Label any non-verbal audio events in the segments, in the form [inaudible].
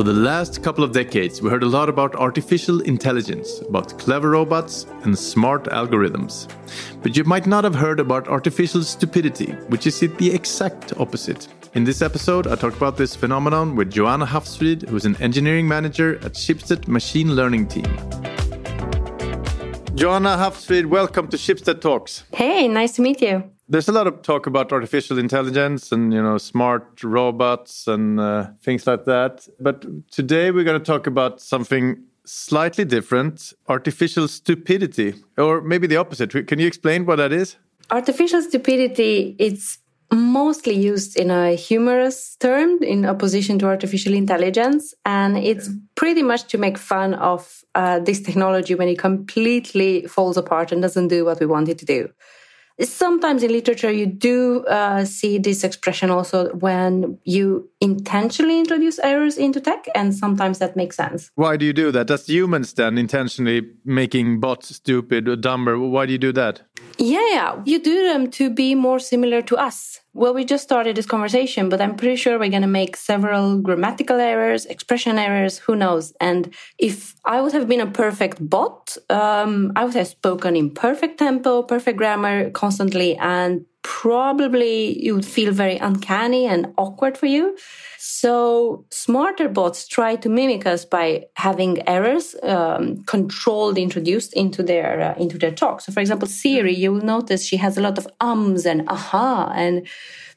For the last couple of decades, we heard a lot about artificial intelligence, about clever robots and smart algorithms. But you might not have heard about artificial stupidity, which is the exact opposite. In this episode, I talk about this phenomenon with Joanna Havsfrid, who's an engineering manager at Schibsted Machine Learning Team. Joanna Havsfrid, welcome to Schibsted Talks. Hey, nice to meet you there's a lot of talk about artificial intelligence and you know smart robots and uh, things like that. But today we're going to talk about something slightly different artificial stupidity or maybe the opposite. Can you explain what that is? Artificial stupidity it's mostly used in a humorous term in opposition to artificial intelligence and it's pretty much to make fun of uh, this technology when it completely falls apart and doesn't do what we want it to do Sometimes in literature, you do uh, see this expression also when you intentionally introduce errors into tech, and sometimes that makes sense. Why do you do that? Does humans then intentionally making bots stupid or dumber? Why do you do that? Yeah, you do them to be more similar to us. Well, we just started this conversation, but I'm pretty sure we're going to make several grammatical errors, expression errors, who knows. And if I would have been a perfect bot, um, I would have spoken in perfect tempo, perfect grammar constantly, and probably it would feel very uncanny and awkward for you. So smarter bots try to mimic us by having errors um, controlled introduced into their uh, into their talk. So, for example, Siri, you will notice she has a lot of ums and aha and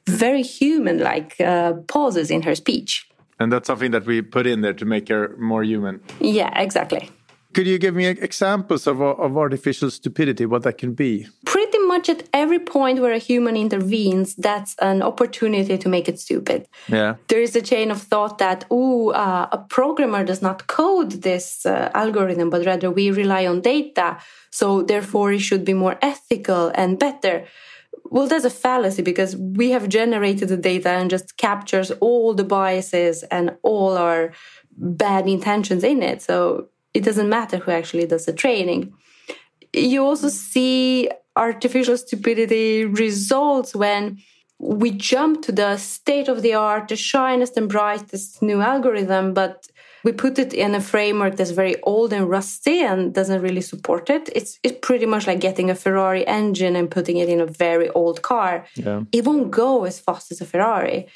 very human-like uh, pauses in her speech. And that's something that we put in there to make her more human. Yeah, exactly. Could you give me examples of, of artificial stupidity, what that can be? Pretty much at every point where a human intervenes, that's an opportunity to make it stupid. Yeah. There is a chain of thought that, oh, uh, a programmer does not code this uh, algorithm, but rather we rely on data. So therefore, it should be more ethical and better. Well, that's a fallacy because we have generated the data and just captures all the biases and all our bad intentions in it. So it doesn't matter who actually does the training. You also see artificial stupidity results when we jump to the state of the art, the shinest and brightest new algorithm, but we put it in a framework that's very old and rusty and doesn't really support it. It's, it's pretty much like getting a Ferrari engine and putting it in a very old car. Yeah. It won't go as fast as a Ferrari.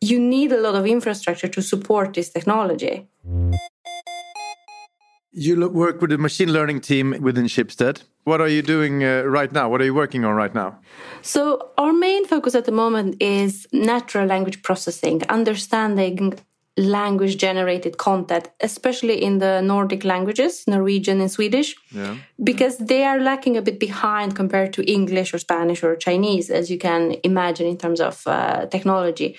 You need a lot of infrastructure to support this technology. You work with the machine learning team within Schibsted. What are you doing uh, right now? What are you working on right now? So, our main focus at the moment is natural language processing, understanding language generated content, especially in the Nordic languages, Norwegian and Swedish, yeah. because they are lacking a bit behind compared to English or Spanish or Chinese, as you can imagine in terms of uh, technology.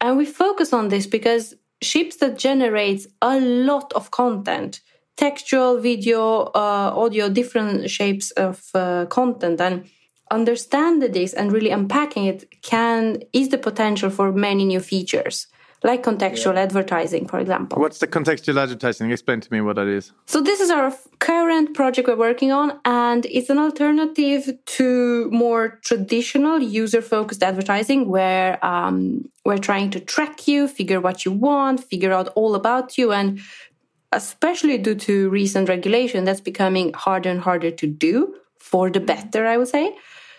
And we focus on this because Schibsted generates a lot of content textual, video, uh, audio, different shapes of uh, content, and understand this and really unpacking it can is the potential for many new features like contextual yeah. advertising, for example. What's the contextual advertising? Explain to me what that is. So, this is our current project we're working on, and it's an alternative to more traditional user focused advertising where um, we're trying to track you, figure what you want, figure out all about you, and especially due to recent regulation, that's becoming harder and harder to do for the better, I would say.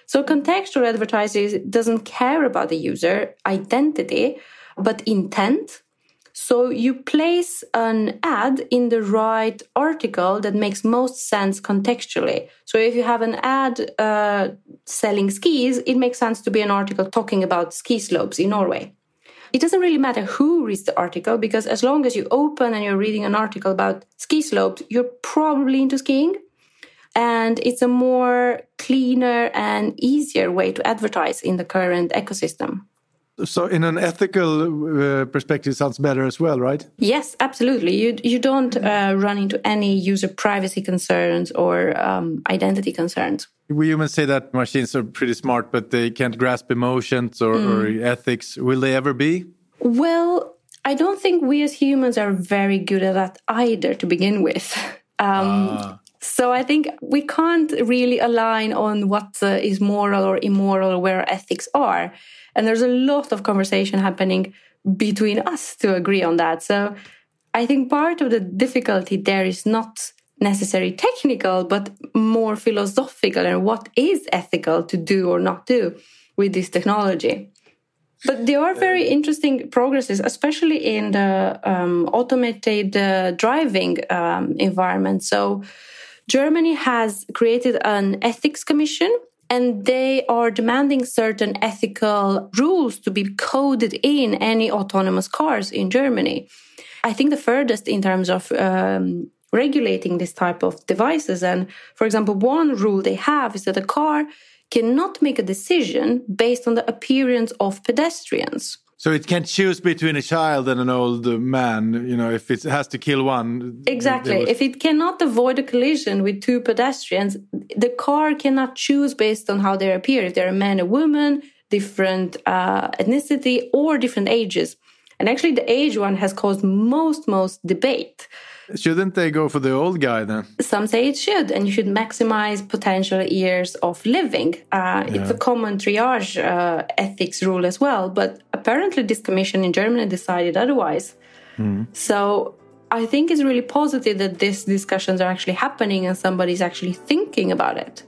So contextual advertising doesn't care about the user identity, but intent. So you place an ad in the right article that makes most sense contextually. So if you have an ad uh, selling skis, it makes sense to be an article talking about ski slopes in Norway it doesn't really matter who reads the article because as long as you open and you're reading an article about ski slopes, you're probably into skiing. And it's a more cleaner and easier way to advertise in the current ecosystem. So, in an ethical uh, perspective, sounds better as well, right? Yes, absolutely. You you don't uh, run into any user privacy concerns or um, identity concerns. We humans say that machines are pretty smart, but they can't grasp emotions or, mm. or ethics. Will they ever be? Well, I don't think we as humans are very good at that either to begin with. [laughs] Um, ah. So I think we can't really align on what uh, is moral or immoral where ethics are. And there's a lot of conversation happening between us to agree on that. So I think part of the difficulty there is not necessarily technical, but more philosophical and what is ethical to do or not do with this technology. But there are very interesting progresses, especially in the um, automated uh, driving um, environment. So, Germany has created an ethics commission and they are demanding certain ethical rules to be coded in any autonomous cars in Germany. I think the furthest in terms of um, regulating this type of devices. And for example, one rule they have is that a car cannot make a decision based on the appearance of pedestrians. So it can't choose between a child and an old man, you know, if it has to kill one. Exactly. If it cannot avoid a collision with two pedestrians, the car cannot choose based on how they appear. If they're a man, a woman, different uh, ethnicity, or different ages. And actually, the age one has caused most, most debate. Shouldn't they go for the old guy then? Some say it should, and you should maximize potential years of living. Uh, yeah. It's a common triage uh, ethics rule as well, but apparently this commission in Germany decided otherwise. Mm. So I think it's really positive that these discussions are actually happening and somebody's actually thinking about it.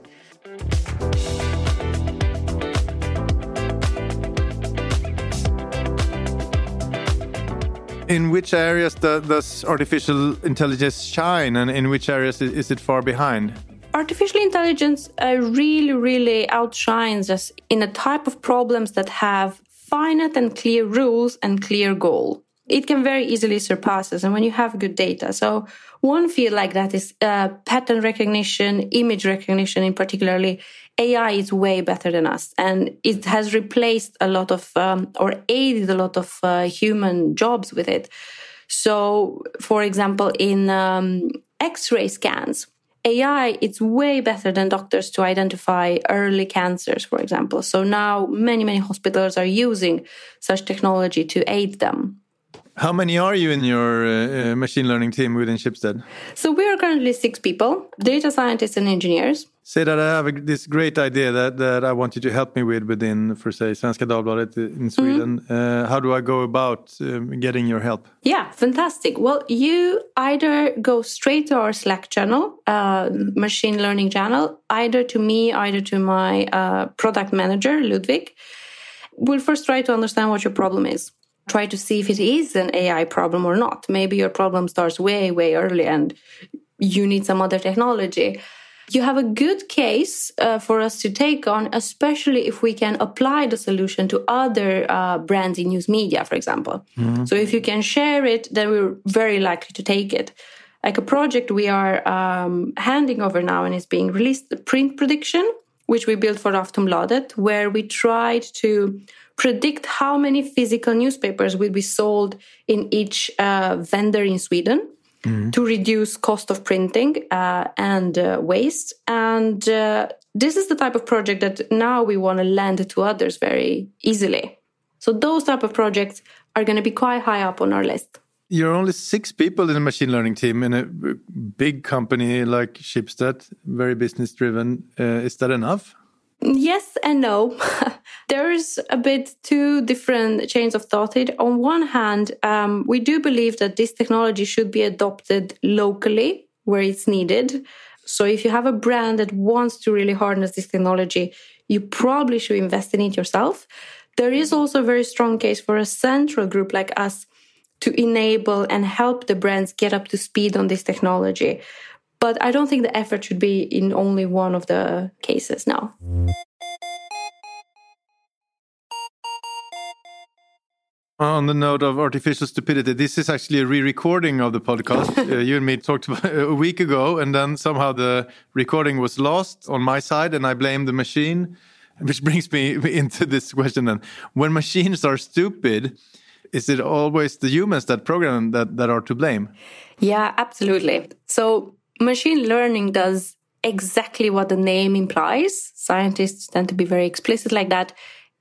in which areas does artificial intelligence shine and in which areas is it far behind? Artificial intelligence uh, really, really outshines us in a type of problems that have finite and clear rules and clear goal. It can very easily surpass us, and when you have good data. So, one field like that is uh, pattern recognition, image recognition, in particularly AI is way better than us, and it has replaced a lot of um, or aided a lot of uh, human jobs with it. So, for example, in um, X-ray scans, AI it's way better than doctors to identify early cancers, for example. So now many many hospitals are using such technology to aid them. How many are you in your uh, uh machine learning team within Schibsted? So we are currently six people: data scientists and engineers say that I have a, this great idea that, that I want you to help me with within, for say, Svenska Dagbladet in Sweden. Mm. Uh, how do I go about um, getting your help? Yeah, fantastic. Well, you either go straight to our Slack channel, uh, machine learning channel, either to me, either to my uh, product manager, Ludwig. We'll first try to understand what your problem is. Try to see if it is an AI problem or not. Maybe your problem starts way, way early and you need some other technology you have a good case uh, for us to take on, especially if we can apply the solution to other uh, brands in news media, for example. Mm-hmm. So if you can share it, then we're very likely to take it. Like a project we are um, handing over now and is being released, the print prediction, which we built for Aftonbladet, where we tried to predict how many physical newspapers will be sold in each uh, vendor in Sweden to reduce cost of printing uh, and uh, waste. And uh, this is the type of project that now we want to lend to others very easily. So those type of projects are going to be quite high up on our list. You're only six people in a machine learning team in a big company like Schibsted, very business driven. Uh, is that enough? Yes and no. [laughs] There's a bit two different chains of thought. On one hand, um, we do believe that this technology should be adopted locally where it's needed. So if you have a brand that wants to really harness this technology, you probably should invest in it yourself. There is also a very strong case for a central group like us to enable and help the brands get up to speed on this technology. But I don't think the effort should be in only one of the cases now. On the note of artificial stupidity, this is actually a re-recording of the podcast. [laughs] uh, you and me talked about a week ago, and then somehow the recording was lost on my side, and I blame the machine. Which brings me [laughs] into this question: Then, when machines are stupid, is it always the humans that program that that are to blame? Yeah, absolutely. So Machine learning does exactly what the name implies. Scientists tend to be very explicit like that.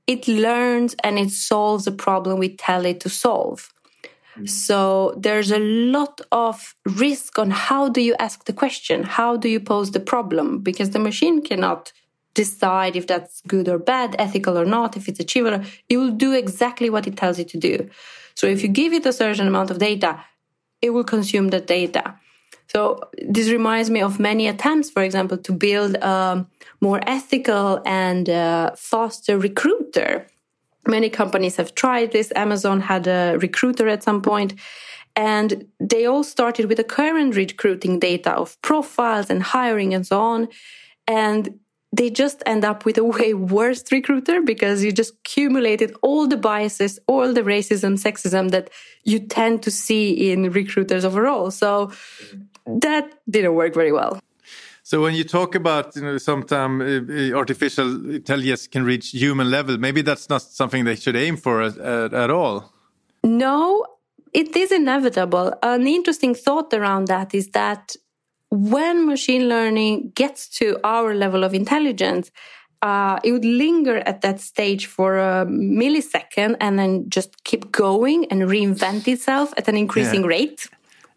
It learns and it solves a problem we tell it to solve. Mm. So there's a lot of risk on how do you ask the question? How do you pose the problem? Because the machine cannot decide if that's good or bad, ethical or not, if it's achievable. It will do exactly what it tells it to do. So if you give it a certain amount of data, it will consume the data. So this reminds me of many attempts, for example, to build a more ethical and uh, faster recruiter. Many companies have tried this. Amazon had a recruiter at some point, and they all started with the current recruiting data of profiles and hiring and so on. And they just end up with a way worse recruiter because you just accumulated all the biases, all the racism, sexism that you tend to see in recruiters overall. So that didn't work very well. So when you talk about, you know, sometimes uh, uh, artificial intelligence can reach human level, maybe that's not something they should aim for at, at, at all. No, it is inevitable. An interesting thought around that is that when machine learning gets to our level of intelligence, uh, it would linger at that stage for a millisecond and then just keep going and reinvent itself at an increasing yeah. rate.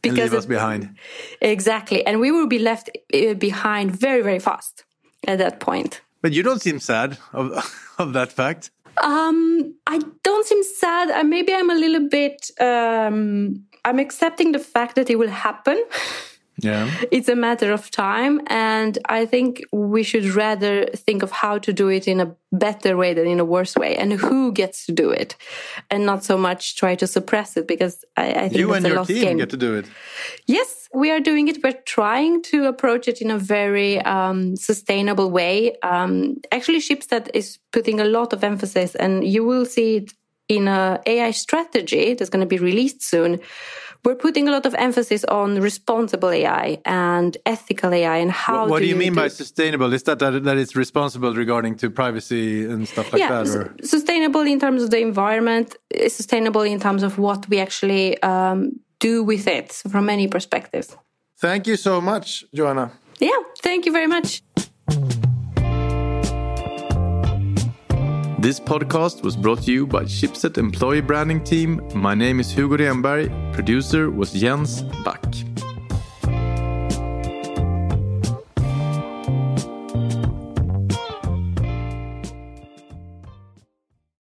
Because and leave us behind. Exactly. And we will be left uh, behind very, very fast at that point. But you don't seem sad of, [laughs] of that fact. Um, I don't seem sad. Uh, maybe I'm a little bit. Um, I'm accepting the fact that it will happen. [laughs] Yeah. It's a matter of time. And I think we should rather think of how to do it in a better way than in a worse way and who gets to do it and not so much try to suppress it because I, I think you and your team game. get to do it. Yes, we are doing it. We're trying to approach it in a very um, sustainable way. Um, actually, Schibsted is putting a lot of emphasis and you will see it in a AI strategy that's going to be released soon we're putting a lot of emphasis on responsible AI and ethical AI and how. What, what do you, you mean do by sustainable? Is that, that that it's responsible regarding to privacy and stuff like yeah, that? Or? sustainable in terms of the environment, sustainable in terms of what we actually um, do with it from many perspectives. Thank you so much, Joanna. Yeah, thank you very much. This podcast was brought to you by Schibsted Employee Branding Team. My name is Hugo Renberg. Producer was Jens Back.